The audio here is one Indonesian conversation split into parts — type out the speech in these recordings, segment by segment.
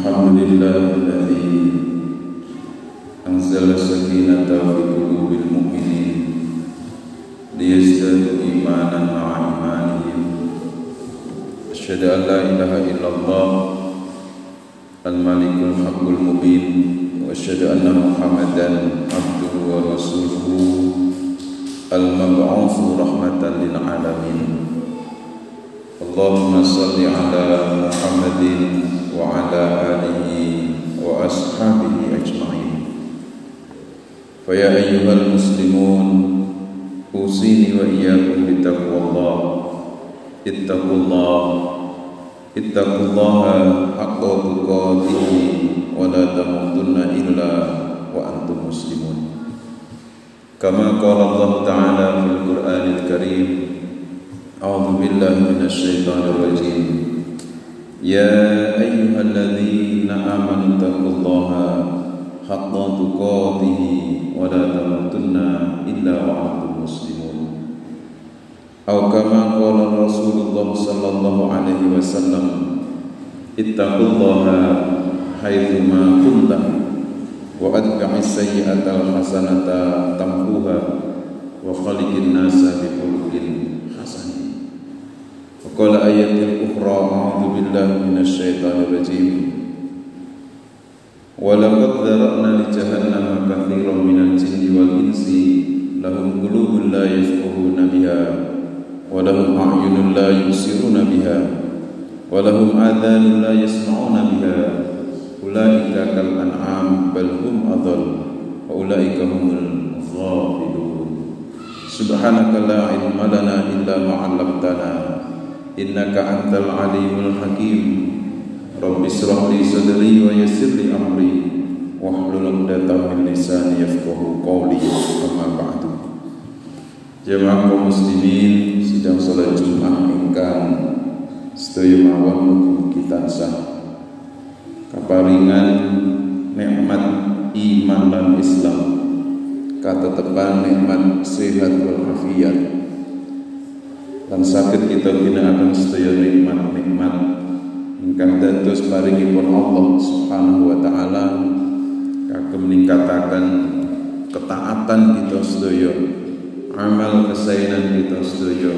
الحمد لله الذي أنزل السكينة في قلوب المؤمنين ليزدادوا إيمانا مع إيمانهم. أشهد أن لا إله إلا الله الملك الحق المبين وأشهد أن محمدا عبده ورسوله المبعوث رحمة للعالمين. اللهم صل على فيا أيها المسلمون أوصيني وإياكم بتقوى الله. اتقوا الله. اتقوا الله حق تقاته ولا تموتن إلا وأنتم مسلمون. كما قال الله تعالى في القرآن الكريم أعوذ بالله من الشيطان الرجيم. يا أيها الذين حق تقاته ولا تموتن إلا وأنتم مسلمون أو كما قال رسول الله صلى الله عليه وسلم اتقوا الله حيثما كنت وأتبع السيئة الحسنة تمحوها وخلق الناس بخلق حسن وقال آية أخرى أعوذ بالله من الشيطان الرجيم ولقد ذرأنا لجهنم كثيرا من الجن والإنس لهم قلوب لا يفقهون بها ولهم أعين لا يبصرون بها ولهم آذان لا يسمعون بها أولئك كالأنعام بل هم أضل وأولئك هم الغافلون سبحانك لا علم لنا إلا ما علمتنا إنك أنت العليم الحكيم ishrah li sadri wa yassir amri. Wahlul 'uqdatam lisani yafqahu qawli amma ba'du. Jemaah muslimin sidang salat Jumat ingkang sedaya mawon mugi tansah kaparingan nikmat iman dan Islam katetepan nikmat sehat walafiat. Dan sakit kita tidak akan setia nikmat-nikmat ingkang dados paringipun Allah Subhanahu wa taala kagem ningkataken ketaatan kita sedaya amal kesainan kita sedaya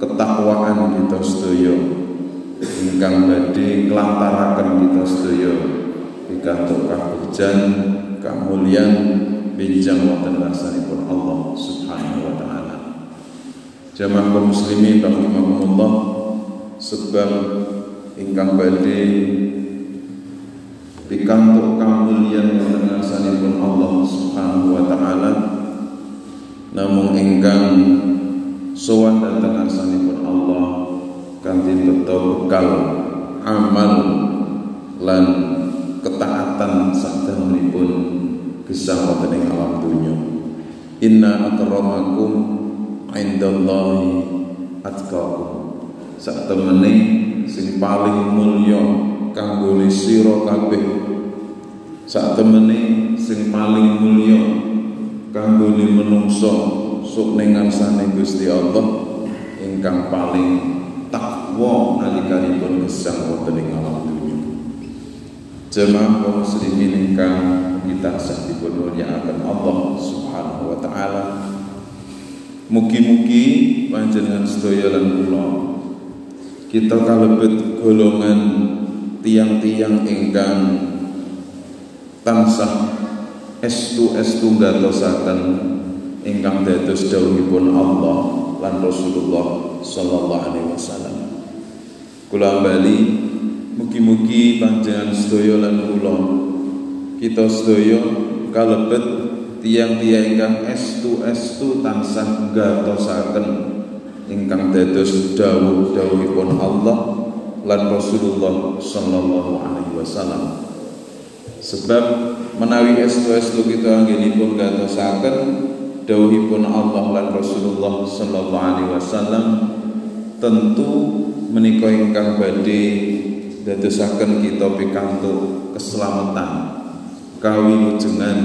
ketakwaan kita sedaya ingkang badhe nglantaraken kita sedaya pikantuk kahujan kamulyan benjang wonten ngarsanipun Allah Subhanahu wa taala. Jamaah muslimin rahimakumullah sebab ingkang badhe pikantuk kamulyan wonten ngarsanipun Allah Subhanahu wa taala. Namun ingkang sowan dhateng ngarsanipun Allah kanthi beto bekal amal lan ketaatan sadangunipun gesang wonten ing alam donya. Inna akramakum indallahi atqakum. Sak temene sing paling mulya kanggo sira kabeh sak temene sing paling mulya kanggo menungso sok ning ngarsane Gusti Allah ingkang paling takwa nalikanipun gesang wonten ing alam dunya. Jemaah kaum muslimin ingkang kita sah dipun mulyakaken Allah Subhanahu wa taala. Mugi-mugi panjenengan sedaya lan kula kita kalebet golongan tiang-tiang ingkang tansah estu-estu gatosaken ingkang dados dawuhipun Allah lan Rasulullah sallallahu alaihi wasallam. Kula bali mugi-mugi panjenengan sedaya lan kula kita sedaya kalebet tiang-tiang ingkang estu-estu tansah gatosaken ingkang dados dawuh-dawuhipun Allah lan Rasulullah sallallahu alaihi wasallam. Sebab menawi estu-estu kita anggenipun gatosaken dawuhipun Allah lan Rasulullah sallallahu alaihi wasallam tentu menika ingkang badhe dadosaken kita pikantuk keselamatan kawilujengan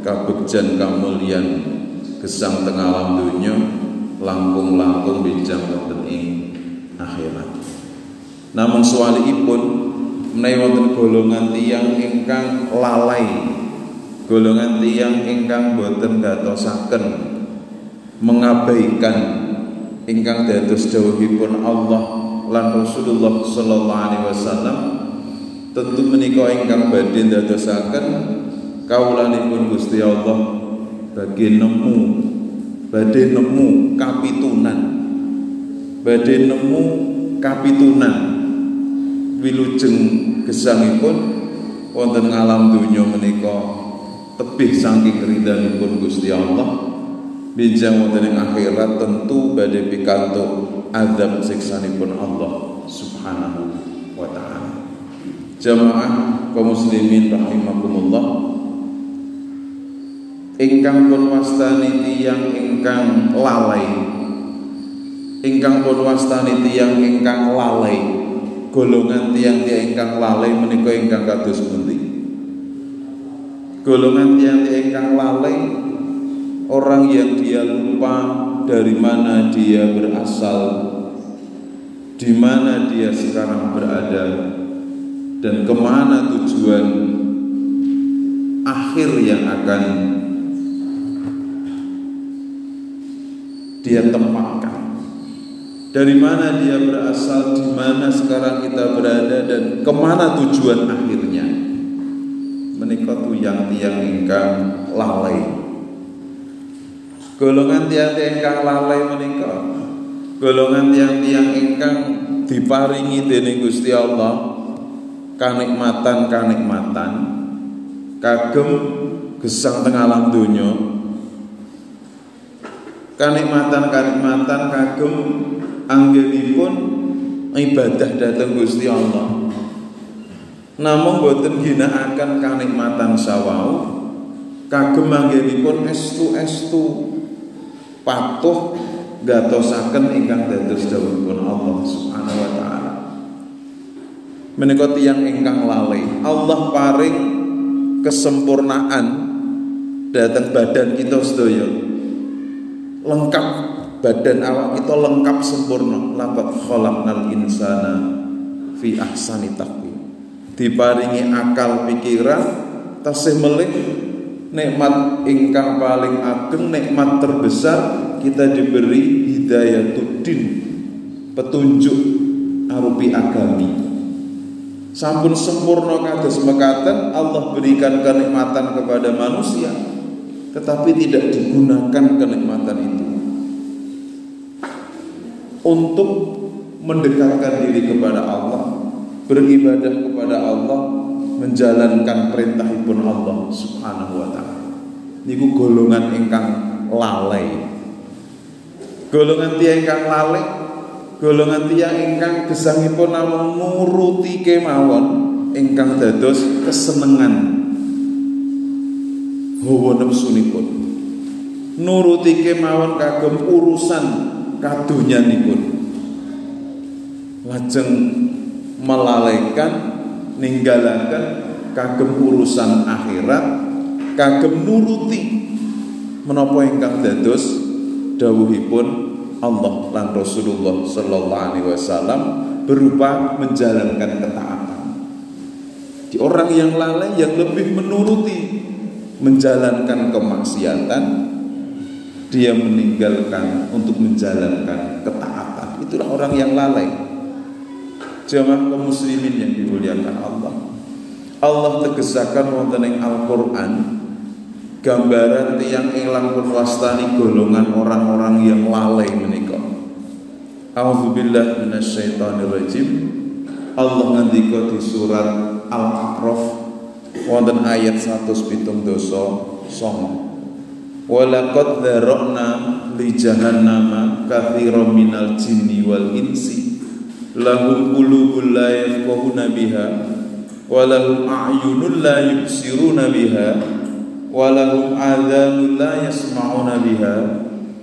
kabegjan kamulyan gesang teng alam donya langkung-langkung bijang wonten ing akhirat. Namun suwalipun menawi wonten golongan tiyang ingkang lalai golongan tiyang ingkang boten gatosaken mengabaikan ingkang dados dawuhipun Allah lan Rasulullah sallallahu alaihi wasallam tentu menika ingkang badhe ndadosaken kawulanipun Gusti Allah bagi nemu badhe nemu kapitunan. Badhe nemu kapitunan. Wilujeng gesangipun wonten ngalam donya menika tebih saking ridhanipun Gusti Allah. Bijang wonten ing akhirat tentu badhe pikantuk azab siksanipun Allah Subhanahu wa taala. Jamaah kaum muslimin rahimakumullah ingkang pun wastani tiyang ingkang lalai. Ingkang pun wastani tiyang ingkang lalai. Golongan tiang-tiang ingkang lalai menika ingkang kados pundi? Golongan tiang-tiang ingkang lalai orang yang dia lupa dari mana dia berasal di mana dia sekarang berada dan ke mana tujuan akhir yang akan dia tempatkan. Dari mana dia berasal, di mana sekarang kita berada dan ke mana tujuan akhirnya. Menikah yang tiang ingkang lalai. Golongan tiang-tiang ingkang lalai menikah. Golongan tiang-tiang ingkang diparingi dening Gusti Allah kanikmatan kanikmatan kagem gesang tengah alam dunia kanikmatan-kanikmatan kagum anggenipun ibadah datang Gusti Allah. Namun boten ginakaken kanikmatan sawau kagum anggenipun estu-estu patuh gatosaken ingkang dados dawuhipun Allah Subhanahu wa taala. Menika tiyang ingkang lalai. Allah paring kesempurnaan datang badan kita sedaya lengkap badan awak kita lengkap sempurna. Laqad khalaqnal insana fi ahsani taqwim. Diparingi akal pikiran tasih melih nikmat ingkang paling ageng nikmat terbesar kita diberi hidayatuddin petunjuk arupi agami. Sampun sempurna kados mekaten Allah berikan kenikmatan kepada manusia tetapi tidak digunakan kenikmatan itu untuk mendekatkan diri kepada Allah, beribadah kepada Allah, menjalankan perintah pun Allah Subhanahu wa taala. Niku golongan ingkang lalai. Golongan tiang ingkang lalai, golongan tiang ingkang gesangipun namung nuruti kemawon ingkang dados kesenengan hawa nepsunipun nuruti kemawon kagem urusan kadonyanipun lajeng melalaikan ninggalaken kagem urusan akhirat kagem nuruti menapa ingkang dados dawuhipun Allah dan Rasulullah sallallahu alaihi wasallam berupa menjalankan ketaatan. Di orang yang lalai yang lebih menuruti menjalankan kemaksiatan dia meninggalkan untuk menjalankan ketaatan. Itulah orang yang lalai. Jamaah kaum muslimin yang dimuliakan Allah. Allah tegesakan wonten ing Al-Qur'an gambaran tiang ilang pun wastani golongan orang-orang yang lalai menika. A'udzubillah minasyaitonirrajim. Allah ngendika di surat Al-A'raf wonten ayat 170 songo Walaqad dzara'na li jahannama katsiran minal jinni wal insi. Lahum qulubun la yafqahuna biha wa lahum a'yunun la yubsiruna biha wa lahum adhanun la yasma'una biha.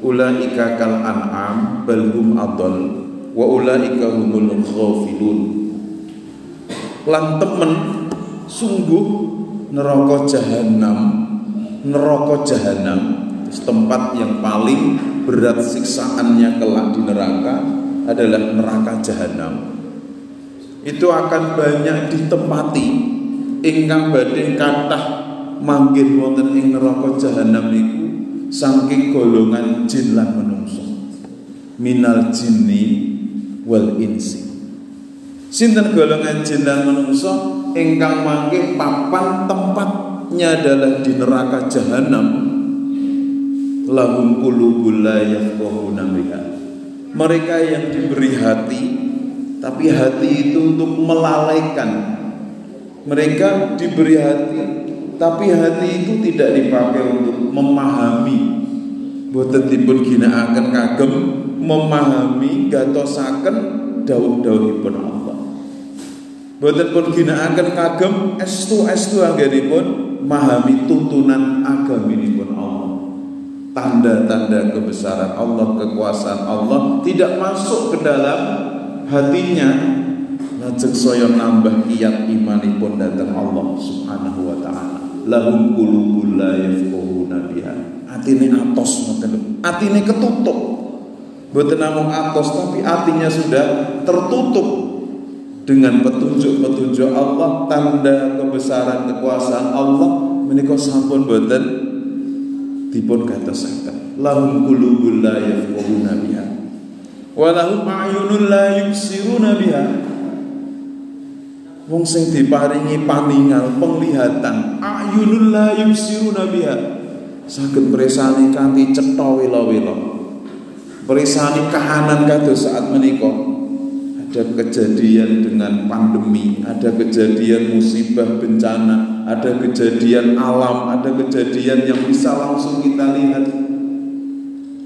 Ulaika kal an'am bal hum adall wa ulaika humul ghafilun. Lan temen sungguh neraka jahanam neraka jahanam tempat yang paling berat siksaannya kelak di neraka adalah neraka jahanam itu akan banyak ditempati. Ingkang badhe kathah manggih wonten ing neraka jahanam niku saking golongan jin lan menungso. Minal jinni wal insi. Sinten golongan jin lan menungso ingkang manggih papan tempatnya adalah di neraka jahanam. Lahum qulubul la yafqahuna mereka yang diberi hati tapi hati itu untuk melalaikan. Mereka diberi hati tapi hati itu tidak dipakai untuk memahami. Boten dipun ginakaken kagem memahami gatosaken dawuh-dawuhipun Allah boten pun ginakaken kagem estu-estu anggenipun memahami tuntunan agaminipun Allah. Tanda-tanda kebesaran Allah, kekuasaan Allah tidak masuk ke dalam hatinya. Lajeng saya nambah kiat imanipun datang Allah Subhanahu wa taala. Lahum qulubul la yafqahuna biha. Atos ngoten. Atine ketutup. Mboten namung atos tapi artinya sudah tertutup dengan petunjuk-petunjuk Allah tanda kebesaran kekuasaan Allah menika sampun boten dipun gatosaken. Lahum qulubul la yafqahuna biha. Wa lahum a'yunul la yubsiruna biha. Wong sing diparingi paningal penglihatan a'yunul la yubsiruna biha. Saged presani kanthi cetha wila-wila. Kahanan kados saat menika ada kejadian dengan pandemi, ada kejadian musibah bencana, ada kejadian alam, ada kejadian yang bisa langsung kita lihat.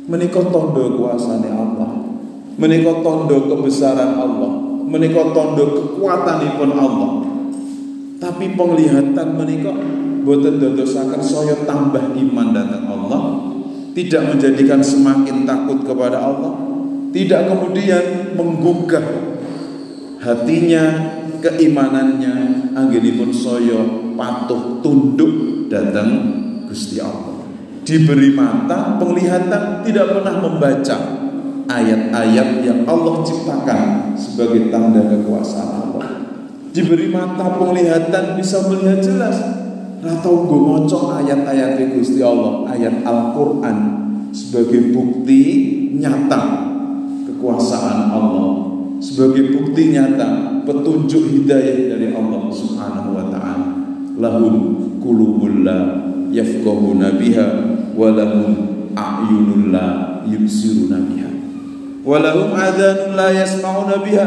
Menikah tondo kuasanya Allah, menikah tondo kebesaran Allah, menikah tondo kekuatan pun Allah. Tapi penglihatan menikah boten dodosakan saya tambah iman datang Allah, tidak menjadikan semakin takut kepada Allah, tidak kemudian menggugah hatinya, keimanannya anggenipun soyo patuh tunduk datang Gusti Allah. Diberi mata penglihatan tidak pernah membaca ayat-ayat yang Allah ciptakan sebagai tanda kekuasaan Allah. Diberi mata penglihatan bisa melihat jelas. Atau gue ngocok ayat-ayat Gusti Allah, ayat Al-Quran sebagai bukti nyata kekuasaan Allah sebagai bukti nyata petunjuk hidayah dari Allah Subhanahu wa taala. Lahum qulubul la yafqahuna biha wa lahum a'yunul la yubsiruna biha. Wa lahum adhanun la yasma'una biha.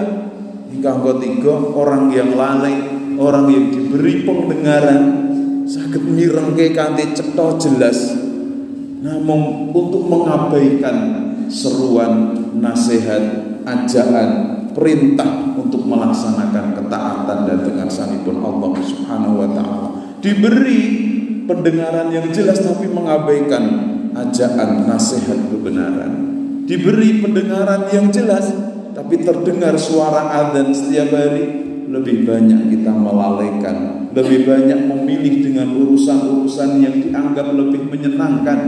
Hingga ketiga orang yang lalai, orang yang diberi pendengaran sakit mirengke kanthi cetha jelas namun untuk mengabaikan seruan nasihat ajakan perintah untuk melaksanakan ketaatan dan pun Allah Subhanahu wa taala. Diberi pendengaran yang jelas tapi mengabaikan ajakan nasihat kebenaran. Diberi pendengaran yang jelas tapi terdengar suara adzan setiap hari lebih banyak kita melalaikan, lebih banyak memilih dengan urusan-urusan yang dianggap lebih menyenangkan,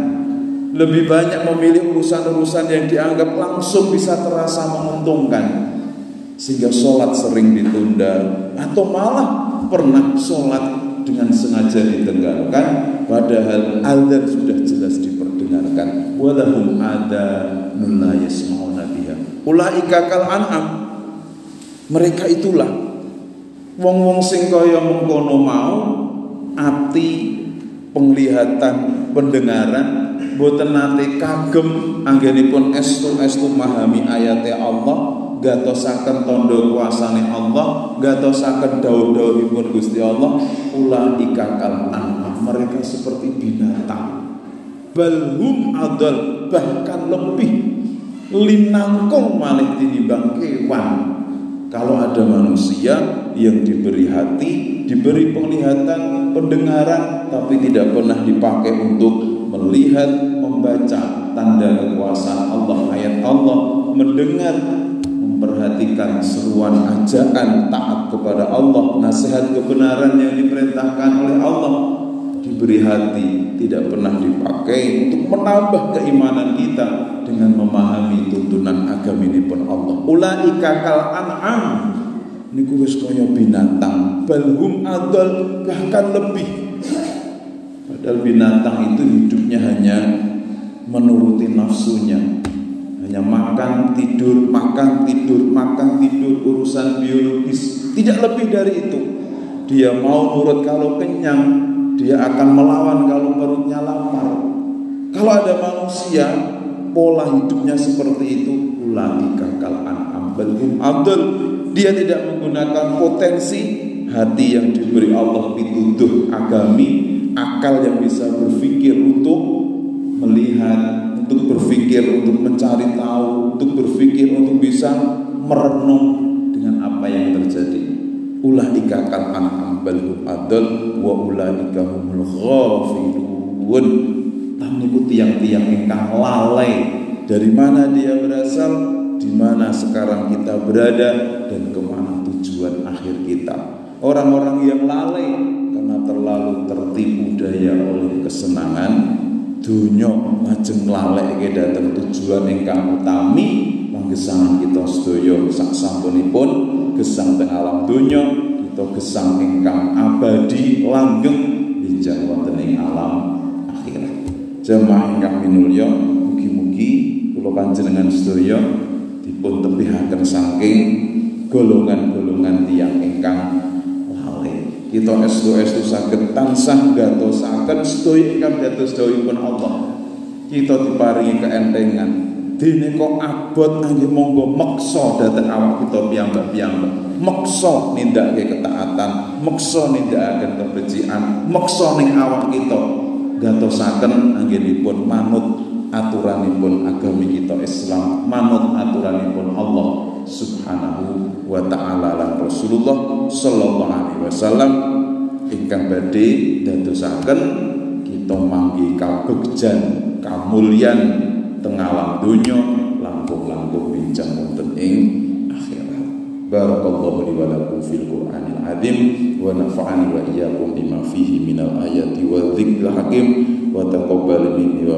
lebih banyak memilih urusan-urusan yang dianggap langsung bisa terasa menguntungkan sehingga sholat sering ditunda atau malah pernah sholat dengan sengaja ditenggalkan padahal azan sudah jelas diperdengarkan. Walahum ada la yasmauna biha. Ulaika kal an'am. Mereka itulah wong-wong sing kaya mengkono mau ati penglihatan pendengaran boten nate kagem anggenipun estu estu memahami ayatnya Allah gatosaken tondo kuasane Allah, gatosaken dawuh-dawuhipun Gusti Allah, ulaika kal an'am. Mereka seperti binatang. Balhum adal bahkan lebih linangkung malih tinimbang kewan. Kalau ada manusia yang diberi hati, diberi penglihatan, pendengaran, tapi tidak pernah dipakai untuk melihat, membaca tanda kekuasaan Allah, ayat Allah, mendengar memperhatikan seruan ajakan taat kepada Allah, nasihat kebenaran yang diperintahkan oleh Allah diberi hati tidak pernah dipakai untuk menambah keimanan kita dengan memahami tuntunan agama ini pun Allah. Ulaika kal an'am. Niku wis kaya binatang. Balhum adol bahkan lebih. Padahal binatang itu hidupnya hanya menuruti nafsunya hanya makan tidur makan tidur makan tidur urusan biologis. Tidak lebih dari itu. Dia mau nurut kalau kenyang dia akan melawan kalau perutnya lapar. Kalau ada manusia pola hidupnya seperti itu ulaika kal an'am adol dia tidak menggunakan potensi hati yang diberi Allah pituduh agami akal yang bisa berpikir untuk melihat untuk berpikir untuk mencari tahu untuk berpikir untuk bisa merenung dengan apa yang terjadi. Ulaika kal an'am balhum adol wa ulaika humul ghafilun niku tiang-tiang ingkang lalai. Dari mana dia berasal di mana sekarang kita berada dan ke mana tujuan akhir kita. Orang-orang yang lalai karena terlalu tertipu daya oleh kesenangan dunya lajeng lalai ke datang tujuan ingkang utami manggesangan kita sedaya sak sampunipun gesang teng alam dunya kita gesang ingkang abadi langgeng bijak wonten ing alam jamaah ingkang minulya mugi-mugi kula panjenengan sedaya dipun tepihaken saking golongan-golongan tiyang ingkang kita estu-estu saged tansah gatosaken sedaya ingkang dados dawuhipun Allah. Kita diparingi keentengan. Dene kok abot nggih monggo meksa dhateng awak kita piyambak-piyambak. Meksa nindakake ketaatan meksa nindakaken kebejian meksa ning awak kita. Gatosaken anggenipun manut aturanipun agami kita Islam manut aturanipun Allah Subhanahu wa taala lan Rasulullah sallallahu alaihi wasallam. Ingkang badhe dadosaken kita manggi kabegjan kamulyan teng alam donya langkung-langkung bincang wonten ing akhirat. Barakallahu li wa lakum fil qur'anil azim wa nafa'ani wa iyyakum bima fihi minal ayati wa dzikril hakim wa taqabbal minni